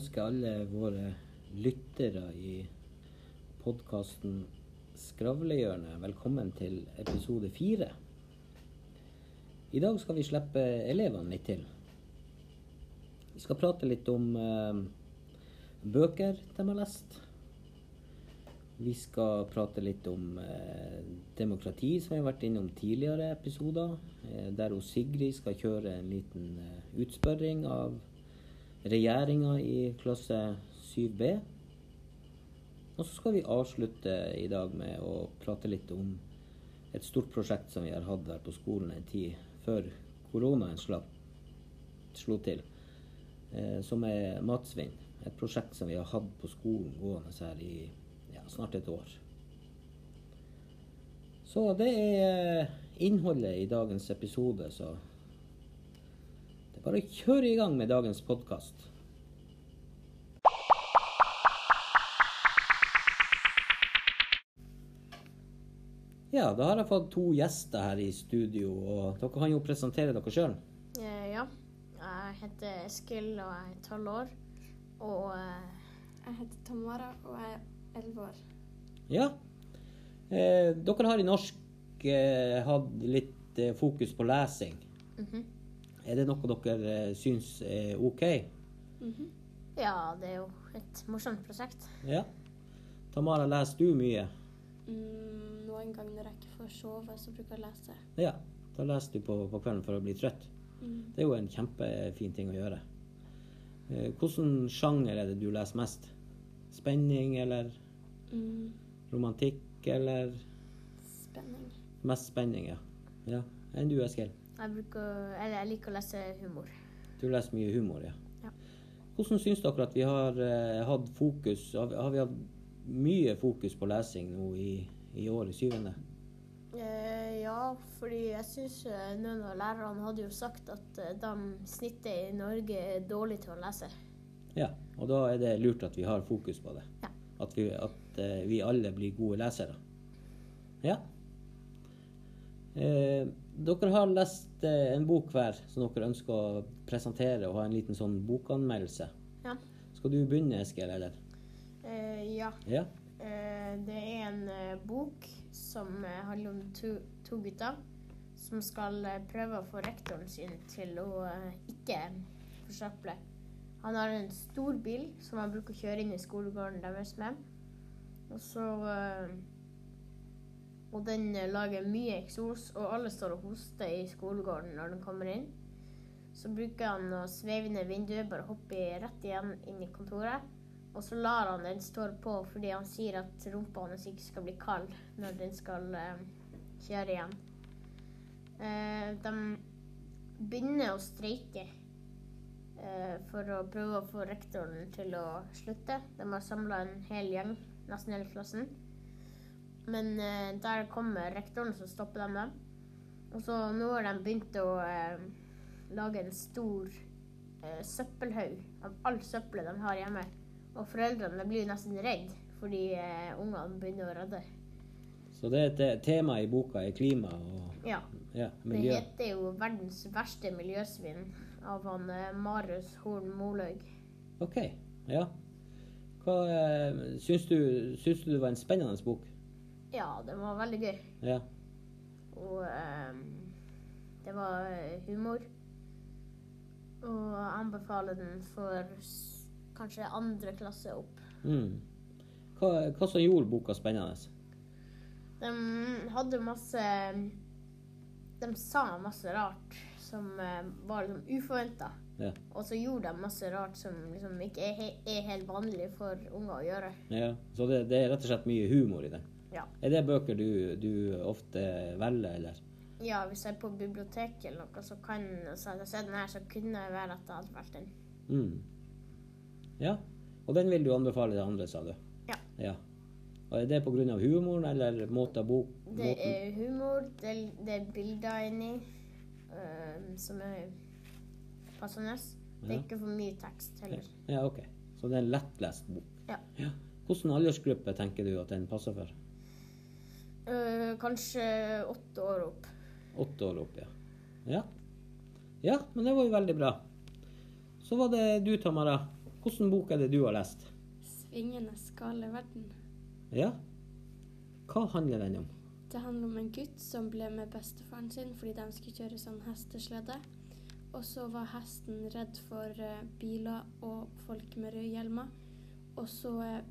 ønske alle våre lyttere i podkasten Skravlehjørnet velkommen til episode fire. I dag skal vi slippe elevene litt til. Vi skal prate litt om eh, bøker de har lest. Vi skal prate litt om eh, demokrati, som vi har vært innom tidligere episoder. Eh, der Sigrid skal kjøre en liten eh, utspørring av regjeringa i klasse 7B. Og så skal vi avslutte i dag med å prate litt om et stort prosjekt som vi har hatt her på skolen en tid før koronaen slo til, eh, som er matsvinn. Et prosjekt som vi har hatt på skolen gående her i ja, snart et år. Så det er innholdet i dagens episode, så bare å kjøre i gang med dagens podkast. Ja, da har jeg fått to gjester her i studio, og dere kan jo presentere dere sjøl. Eh, ja. Jeg heter Eskil og jeg er tolv år. Og eh, Jeg heter Tamara og jeg er 11 år. Ja. Eh, dere har i norsk eh, hatt litt eh, fokus på lesing. mhm. Er det noe dere eh, syns er OK? ja, det er jo et morsomt prosjekt. Ja. Tamara, leser du mye? Mm, noen ganger når jeg ikke får sove, så bruker jeg å lese. Ja. Da leser du på, på kvelden for å bli trøtt. Mm. Det er jo en kjempefin ting å gjøre. Eh, Hvilken sjanger er det du leser mest? Spenning eller Mm, romantikk eller spenning. mest spenning, ja. ja. Enn du, Eskil? Jeg, bruker, eller jeg liker å lese humor. Du leser mye humor, ja. Ja. Hvordan syns dere at vi har eh, hatt fokus har, vi- har vi hatt mye fokus på lesing nå i, i år, i syvende? Eh, ja, fordi jeg syns eh, noen av lærerne hadde jo sagt at eh, de snittet i Norge er dårlig til å lese. Ja. Og da er det lurt at vi har fokus på det. Ja. At, vi, at eh, vi alle blir gode lesere. Ja. Eh, dere har lest eh, en bok hver som dere ønsker å presentere og ha en liten sånn bokanmeldelse. Ja. Skal du begynne, Eskil, eller? Eh, ja. Ja? Eh, det er en bok som handler om to, to gutter som skal prøve å få rektoren sin til å ikke forsøple. Han har en stor bil som han bruker å kjøre inn i skolegården deres med. Og så Og den eh, lager mye eksos, og alle står og hoster i skolegården når den kommer inn. Så bruker han å sveive ned vinduet, bare hoppe rett igjen inn i kontoret. Og så lar han den stå på fordi han sier at rumpa hans ikke skal bli kald når den skal eh, kjøre igjen. Eh, de begynner å streike eh, for å prøve å få rektoren til å slutte. De har samla en hel gjeng, nesten hele klassen. Men eh, der kommer rektoren, som stopper de dem. Og så nå har de begynt å eh, lage en stor eh, søppelhaug av alt søppelet de har hjemme. Og foreldrene blir nesten redd fordi eh, ungene begynner å redde. Så det er et tema i boka er klima og Ja. ja, Det heter jo 'Verdens verste miljøsvinn' av han eh, Marius Horn Molaug. OK. Ja. Hva eh, syns du, syns du det var en spennende bok? Ja, det var veldig gøy. Ja. Og um, det var eh, humor. Og jeg anbefaler den for kanskje andre klasse opp. Mm. Hva, hva som gjorde boka spennende? De hadde masse De sa masse rart som eh, var liksom uforventa. Ja. Og så gjorde de masse rart som liksom ikke er, he er helt vanlig for unger å gjøre. ja. Så det, det er rett og slett mye humor i den? Ja. Er det bøker du, du ofte velger, eller? ja, hvis jeg er på biblioteket eller noe, så kan så jeg sett den her, så kunne det være at jeg hadde valgt den. Mm. Ja. Og den vil du anbefale til andre, sa du? Ja. ja. Og Er det pga. humoren eller måten bok... Det er humor, det, det er bilder inni eh, som er passende. Det er Ja. ikke for mye tekst heller. Ja, OK. Så det er en lettlest bok? Ja. Hvilken aldersgruppe tenker du at den passer for? Eh, kanskje åtte år opp. Åtte år opp, ja. Ja. Ja, men det var jo veldig bra. Så var det du, Tamara. Hvilken bok er det du har lest? 'Svingende skale verden'. Ja? Hva handler den om? Det handler om en gutt som ble med bestefaren sin fordi de skulle kjøre sånn hesteslede. Og så var hesten redd for eh, biler og folk med røde hjelmer. Og så eh,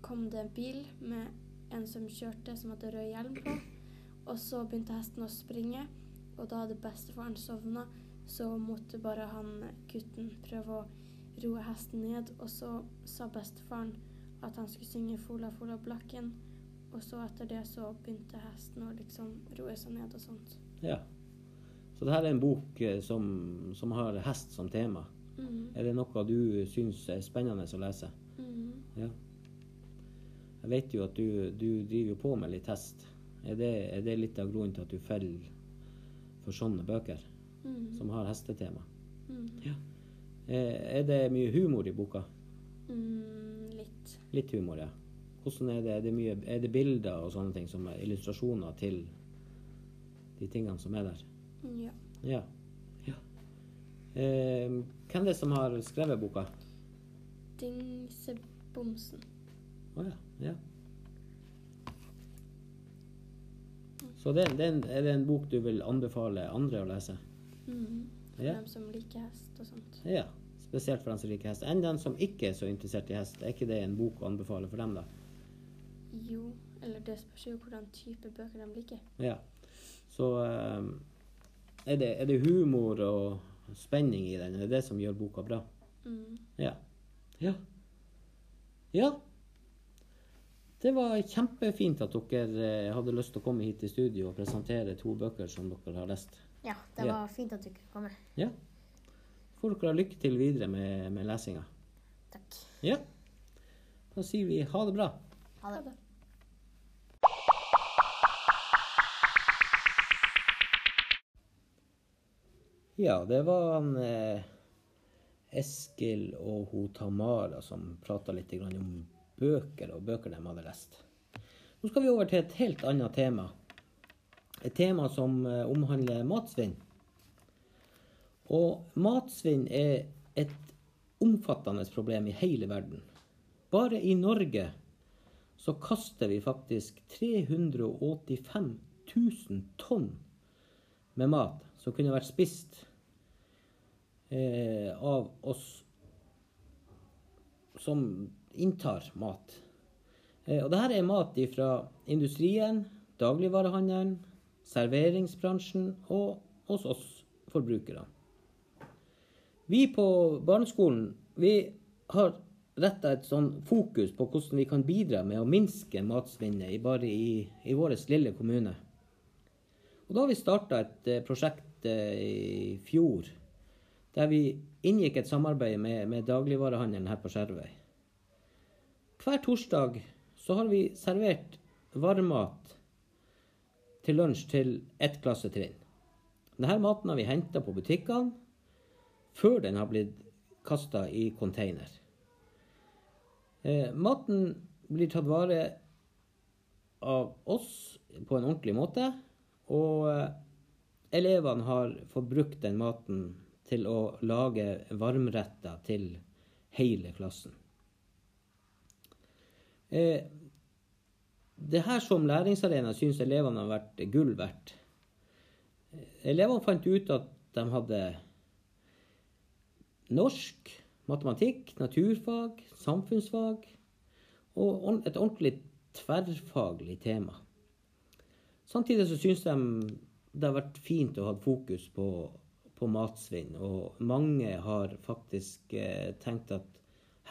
kom det en bil med en som kjørte som hadde rød hjelm på. Og så begynte hesten å springe, og da hadde bestefaren sovna. Så måtte bare han gutten prøve å roe hesten ned, og så sa bestefaren at han skulle synge 'Fola, fola blakken'. Og så etter det så begynte hesten å liksom roe seg ned og sånt. Ja. Så det her er en bok eh, som, som har hest som tema. Mhm. Er det noe du syns er spennende å lese? Mhm. Ja. Jeg vet jo at du, du driver jo på med litt hest. Er det, er det litt av grunnen til at du faller for sånne bøker mm. som har hestetema? Mm. Ja. Eh, Er det mye humor i boka? Mm, litt. Litt humor, ja. Hvordan er det? Er det, mye, er det bilder og sånne ting som er illustrasjoner til de tingene som er der? Ja. Ja. ja. Eh, hvem er det som har skrevet boka? Dingsebomsen. Å ja. Ja. Så det, det er, en, er det en bok du vil anbefale andre å lese? Mm. For Ja. dem som liker hest og sånt. Ja. Spesielt for dem som liker hest. Enn dem som ikke er så interessert i hest. Er ikke det en bok å anbefale for dem, da? Jo, eller det spørs jo hvordan type bøker de liker. Ja. Så um, er, det, er det humor og spenning i den? Er det det som gjør boka bra? Mm. Ja. Ja. Ja. Det var kjempefint at dere eh, hadde lyst til å komme hit til studio og presentere to bøker som dere har lest. Ja, det Ja. var fint at du kunne komme. Ja. Får dere ha lykke til videre med, med lesinga. Takk. Ja. Da sier vi ha det bra. Ha det. bra. Ja, det var han eh, Eskil og Tamara som prata litt grann om bøker og bøker de hadde lest. Nå skal vi over til et helt annet tema. Et tema som eh, omhandler matsvinn. Og matsvinn er et omfattende problem i hele verden. Bare i Norge så kaster vi faktisk 385 000 tonn med mat som kunne vært spist eh, av oss som inntar mat. Eh, og dette er mat fra industrien, dagligvarehandelen, serveringsbransjen og hos oss forbrukere. Vi på barneskolen vi har retta et sånn fokus på hvordan vi kan bidra med å minske matsvinnet bare i, i vår lille kommune. Og da har vi starta et eh, prosjekt eh, i fjor der vi inngikk et samarbeid med, med dagligvarehandelen her på Skjervøy. Hver torsdag så har vi servert varmmat til lunsj til ett klassetrinn. Denne maten har vi henta på butikkene før den har blitt kasta i container. Eh, maten blir tatt vare av oss på en ordentlig måte, og eh, elevene har fått brukt den maten til å lage varmretter til hele klassen. Eh, det her som læringsarena syns elevene har vært gull verdt. Elevene fant ut at de hadde norsk, matematikk, naturfag, samfunnsfag og et ordentlig tverrfaglig tema. Samtidig så syns de det har vært fint å ha fokus på, på matsvinn, og mange har faktisk eh, tenkt at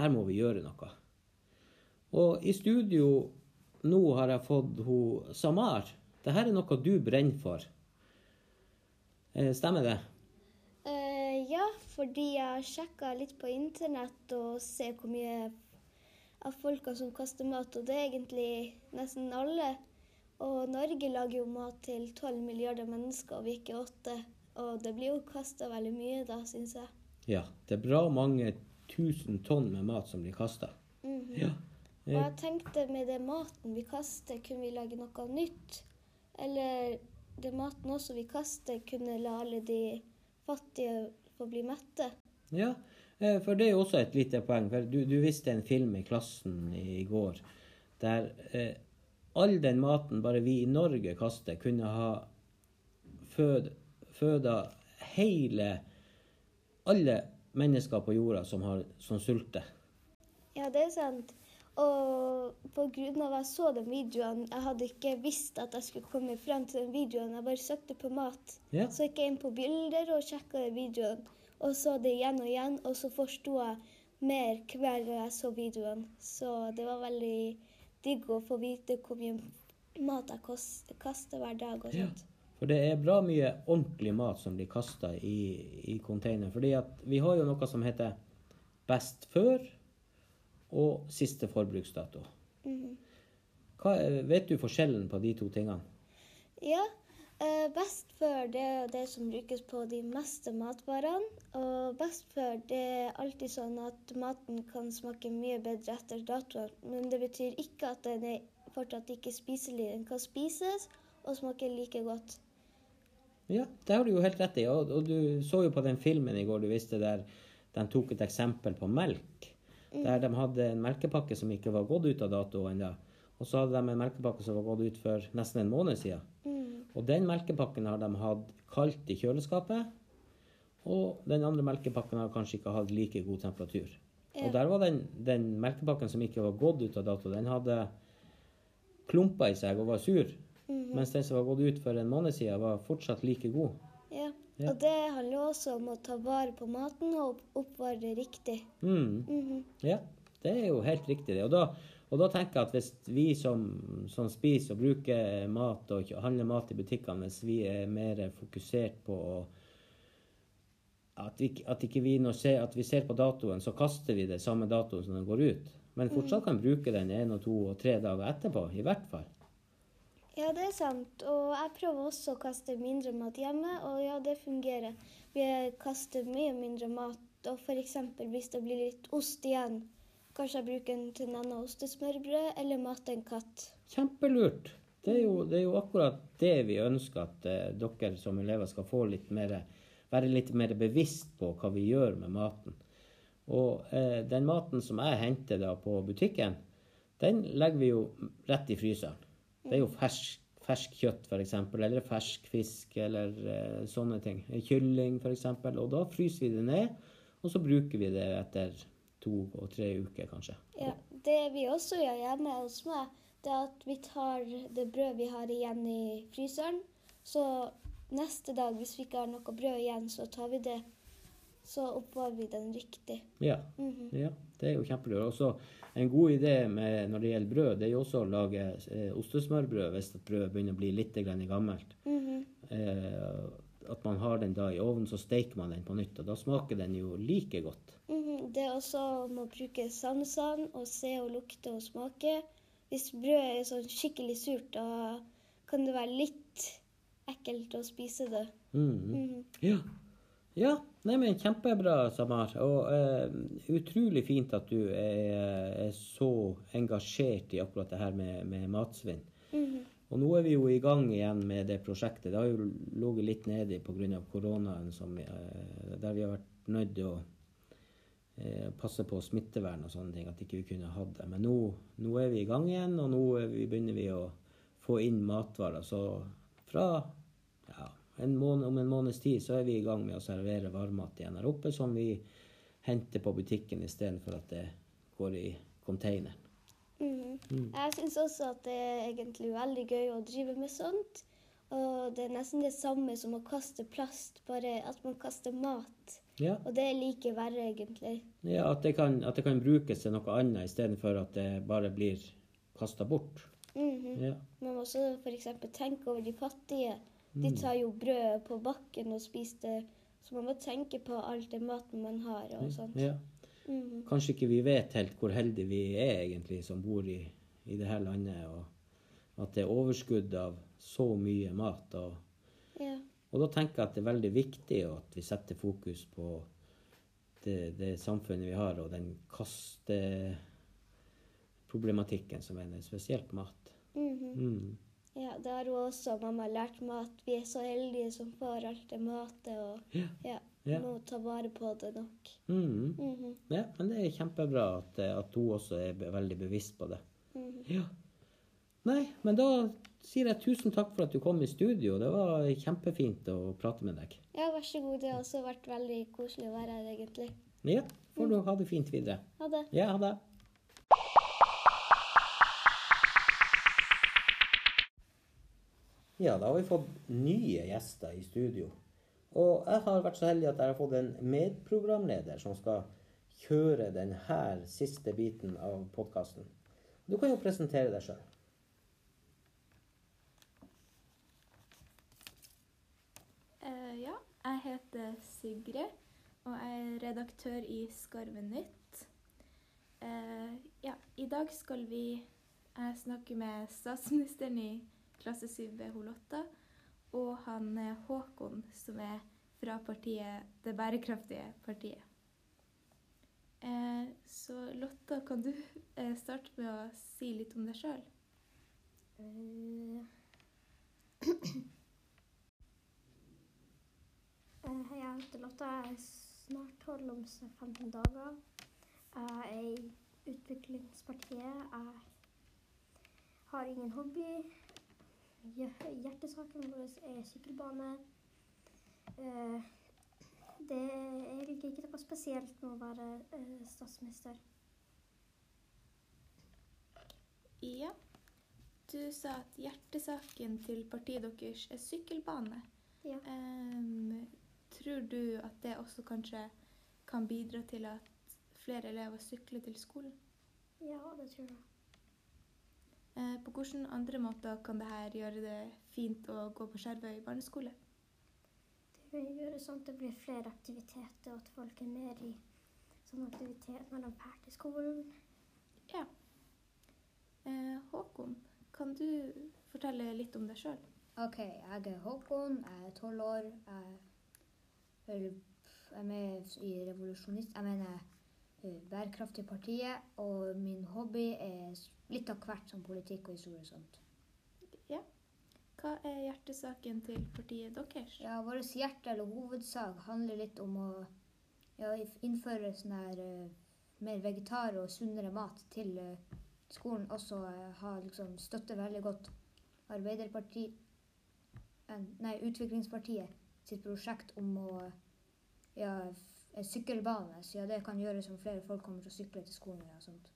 her må vi gjøre noe. Og i studio nå har jeg fått hun Samar. Dette er noe du brenner for. Eh, stemmer det? Uh, ja, fordi jeg har sjekka litt på internett og ser hvor mye av folka som kaster mat, og det er egentlig nesten alle. Og Norge lager jo mat til 12 milliarder mennesker, og vi ikke åtte. Og det blir jo kasta veldig mye da, syns jeg. Ja. Det er bra mange tusen tonn med mat som blir kasta. Mhm. Ja. Og jeg tenkte med det maten vi kaster, kunne vi lage noe nytt? Eller det maten også vi kaster, kunne la alle de fattige få bli mette? Ja, Eh, For det er jo også et lite poeng. For du, du viste en film i klassen i går der eh, all den maten bare vi i Norge kaster, kunne ha fød, føda hele alle mennesker på jorda som, har, som sulter. Ja, det er sant. Og av at jeg så den videoen, jeg hadde ikke visst at jeg skulle komme frem til den videoen. Jeg bare søkte på mat. Ja. Så gikk jeg inn på bilder og sjekka videoen. Og så det igjen og igjen, og så forsto jeg mer hver gang jeg så videoen. Så det var veldig digg å få vite hvor mye mat jeg kaster hver dag og sånt. For det er bra mye ordentlig mat som blir kasta i, i container. Fordi at vi har jo noe som heter best før og siste forbruksdato. Mhm. Hva, vet du forskjellen på de to tingene? Ja, eh, best før det er det som brukes på de meste matvarene. Og best før det er alltid sånn at maten kan smake mye bedre etter datoen. Men det betyr ikke at den er fortsatt ikke spiselig. Den kan spises og smake like godt. Ja, det har du jo helt rett i. Og, og du så jo på den filmen i går du viste der de tok et eksempel på melk. Der de hadde en melkepakke som ikke var gått ut av dato ennå. Og så hadde de en melkepakke som var gått ut for nesten en måned siden. Mm. Og den melkepakken har de hatt kaldt i kjøleskapet. Og den andre melkepakken har kanskje ikke hatt like god temperatur. Og der var den, den melkepakken som ikke var gått ut av dato, den hadde klumper i seg og var sur. Mhm. Mens den som var gått ut for en måned siden, var fortsatt like god. Ja. Og det handler også om å ta vare på maten og oppvare det riktig. Mm. Mhm. Ja, det er jo helt riktig det. Og da, og da tenker jeg at hvis vi som, som spiser og bruker mat og handler mat i butikkene, hvis vi er mer fokusert på å at, vi, at ikke vi ser, at vi ser på datoen, så kaster vi det samme datoen som den går ut. Men fortsatt kan bruke den én og to og tre dager etterpå, i hvert fall. Ja, det er sant. Og jeg prøver også å kaste mindre mat hjemme, og ja, det fungerer. Vi kaster mye mindre mat, og f.eks. hvis det blir litt ost igjen, kanskje jeg bruker den til Nanna ostesmørbrød, eller mate en katt. Kjempelurt. Det er, jo, det er jo akkurat det vi ønsker at eh, dere som elever skal få litt mer, være litt mer bevisst på hva vi gjør med maten. Og eh, den maten som jeg henter da på butikken, den legger vi jo rett i fryseren. Det er jo fersk, fersk kjøtt f.eks., eller fersk fisk eller uh, sånne ting. Kylling f.eks. Og da fryser vi det ned, og så bruker vi det etter to og tre uker kanskje. Ja, Det vi også gjør hjemme hos meg, det er at vi tar det brød vi har igjen i fryseren. Så neste dag, hvis vi ikke har noe brød igjen, så tar vi det. Så oppvarer vi den riktig. Ja. Mhm. Ja, det er jo kjempelurt. Også en god idé med, når det gjelder brød, det er jo også å lage eh, ostesmørbrød hvis at brødet begynner å bli litt grann gammelt. -hmm. Eh, at man har den da i ovnen, så steiker man den på nytt, og da smaker den jo like godt. Mhm. Det er også om å bruke sansene og se og lukte og smake. Hvis brødet er sånn skikkelig surt, da kan det være litt ekkelt å spise det. Mm -hmm. Ja. Ja. Nei, men kjempebra, Samar. Og eh, utrolig fint at du er, er så engasjert i akkurat det her med, med matsvinn. Mhm. Og nå er vi jo i gang igjen med det prosjektet. Det har jo ligget litt nede pga. koronaen, som, eh, der vi har vært nødt til å eh, passe på smittevern og sånne ting, at ikke vi kunne hatt det. Men nå, nå er vi i gang igjen, og nå vi, begynner vi å få inn matvarer. Så fra en måned, om en måneds tid så er vi i gang med å servere varmmat igjen her oppe, som vi henter på butikken istedenfor at det går i containeren. Mhm. Jeg syns også at det er egentlig veldig gøy å drive med sånt. Og det er nesten det samme som å kaste plast, bare at man kaster mat. Ja. Og det er like verre, egentlig. Ja, at det kan, at det kan brukes til noe annet istedenfor at det bare blir kasta bort. Mhm. Ja. Man må også f.eks. tenke over de fattige. De tar jo brødet på bakken og spiser det. Så man må tenke på alt den maten man har og sånt. ja. Mhm. Kanskje ikke vi vet helt hvor heldige vi er egentlig som bor i, i det her landet, og at det er overskudd av så mye mat. Og, Ja. og da tenker jeg at det er veldig viktig at vi setter fokus på det, det samfunnet vi har, og den kasteproblematikken som er spesielt mat. Mhm. Mm. Ja, det har hun også mamma lært meg at vi er så heldige som får alt det matet. Og Ja. ja. Ja. Må ta vare på det nok. Mm. Mm -hmm. ja, men det er kjempebra at, eh, at hun også er be- veldig bevisst på det. mhm. Ja. Nei, men da sier jeg tusen takk for at du kom i studio. Det var kjempefint å prate med deg. Ja, vær så god. Det har også vært veldig koselig å være her, egentlig. Ja, får du ha det fint videre. Ha det. Ja, ha det. Ja, da har vi fått nye gjester i studio. Og jeg har vært så heldig at jeg har fått en medprogramleder som skal kjøre denne siste biten av podkasten. Du kan jo presentere deg sjøl. Uh, ja, jeg heter Sigrid, og jeg er redaktør i Skarven Nytt. Uh, ja, i dag skal vi jeg snakke med statsministeren i klasse 7B Holotta, og han Håkon, som er fra partiet Det bærekraftige partiet. Eh, så Lotta, kan du eh, starte med å si litt om deg sjøl? Eh, eh, Jeg heter Lotta. Jeg er snart 12 om 15 dager. Jeg er i Utviklingspartiet. Jeg har ingen hobby. Hjer- Hjertesaken vår er sykkelbane. Eh, Det er egentlig ikke noe spesielt med å være eh, statsminister. Ja. Du sa at hjertesaken til partiet deres er sykkelbane. Ja. Um, tror du at det også kanskje kan bidra til at flere elever sykler til skolen? Ja, det tror jeg. Eh, på hvilke andre måter kan dette gjøre det fint å gå på Skjervøy barneskole? Det kan gjøre sånn at det blir flere aktiviteter, og at folk er mer i sånn aktivitet når de er ferdig skolen. Ja. Eh, Håkon, kan du fortelle litt om deg sjøl? OK, jeg er Håkon, jeg er tolv år. Jeg er med i Revolusjonist... Jeg mener eh, Bærekraftig partiet. Og min hobby er litt av hvert som politikk og historie og sånt. Ja. Hva er hjertesaken til partiet deres? Ja, Vår hjerte eller hovedsak handler litt om å ja, innføre sånn her uh, mer vegetar og sunnere mat til uh, skolen. Også uh, ha liksom støtte veldig godt Arbeiderpartiet nei, Utviklingspartiet sitt prosjekt om å ja, sykkelbane, siden det kan gjøre som flere folk kommer til å sykle til skolen og sånt.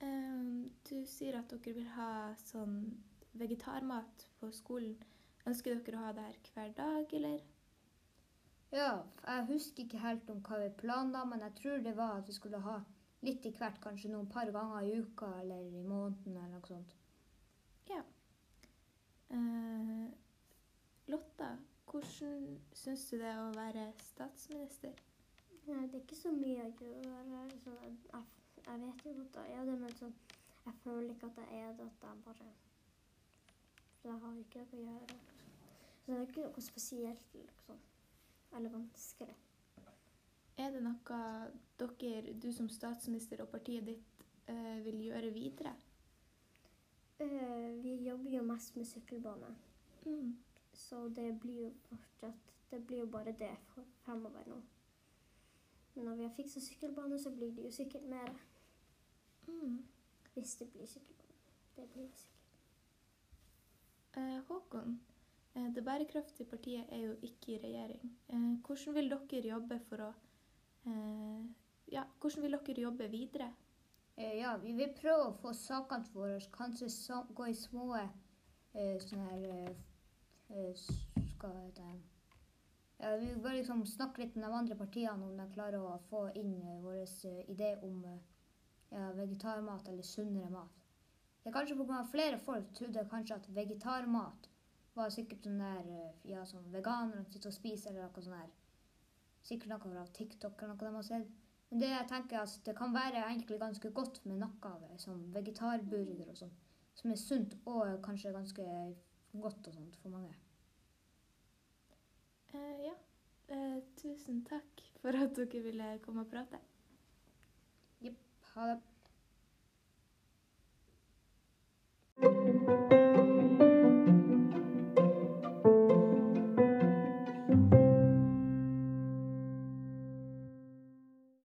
Ehm, du sier at dere vil ha sånn vegetarmat på skolen. Ønsker dere å ha det her hver dag, eller? Ja, jeg husker ikke helt om hva vi planla, men jeg tror det var at vi skulle ha litt i hvert, kanskje noen par ganger i uka eller i måneden eller noe sånt. Ja. Eh, Lotta, hvordan syns du det er å være statsminister? Nei, det er ikke så mye å gjøre. Sånn, jeg, jeg vet jo at jeg er det, men sånn, jeg føler ikke at jeg er det. At jeg bare For jeg har ikke noe å gjøre. Så det er ikke noe spesielt liksom, eller vanskelig. Er det noe dere, du som statsminister og partiet ditt, eh, vil gjøre videre? Uh, vi jobber jo mest med sykkelbane, Mm. Så det blir jo fortsatt Det blir jo bare det fremover nå. Men når vi har fiksa sykkelbane, så blir det jo sikkert mer. Mm. Hvis det blir sykkelbane. Det blir det sikkert. Eh, Håkon, eh, det bærekraftige partiet er jo ikke i regjering. Eh, hvordan vil dere jobbe for å eh, Ja, hvordan vil dere jobbe videre? Eh, ja, vi vil prøve å få sakene våre kanskje så, gå i små eh, sånne her Skal hete ja, Vi bare liksom snakke litt med de andre partiene om de klarer å få inn eh, vår eh, idé om eh, ja, vegetarmat eller sunnere mat. Det er kanskje pga. flere folk trodde kanskje at vegetarmat var sikkert sånn der eh, ja, som veganere sitter og spiser eller noe sånt. Sikkert noe fra TikTok eller noe de har sett. Men det jeg tenker er at det kan være egentlig ganske godt med noe av det, som vegetarburger og sånn, som er sunt og kanskje ganske godt og sånt for mange. Uh, ja. Uh, tusen takk for at dere ville komme og prate. Jepp. Ha det.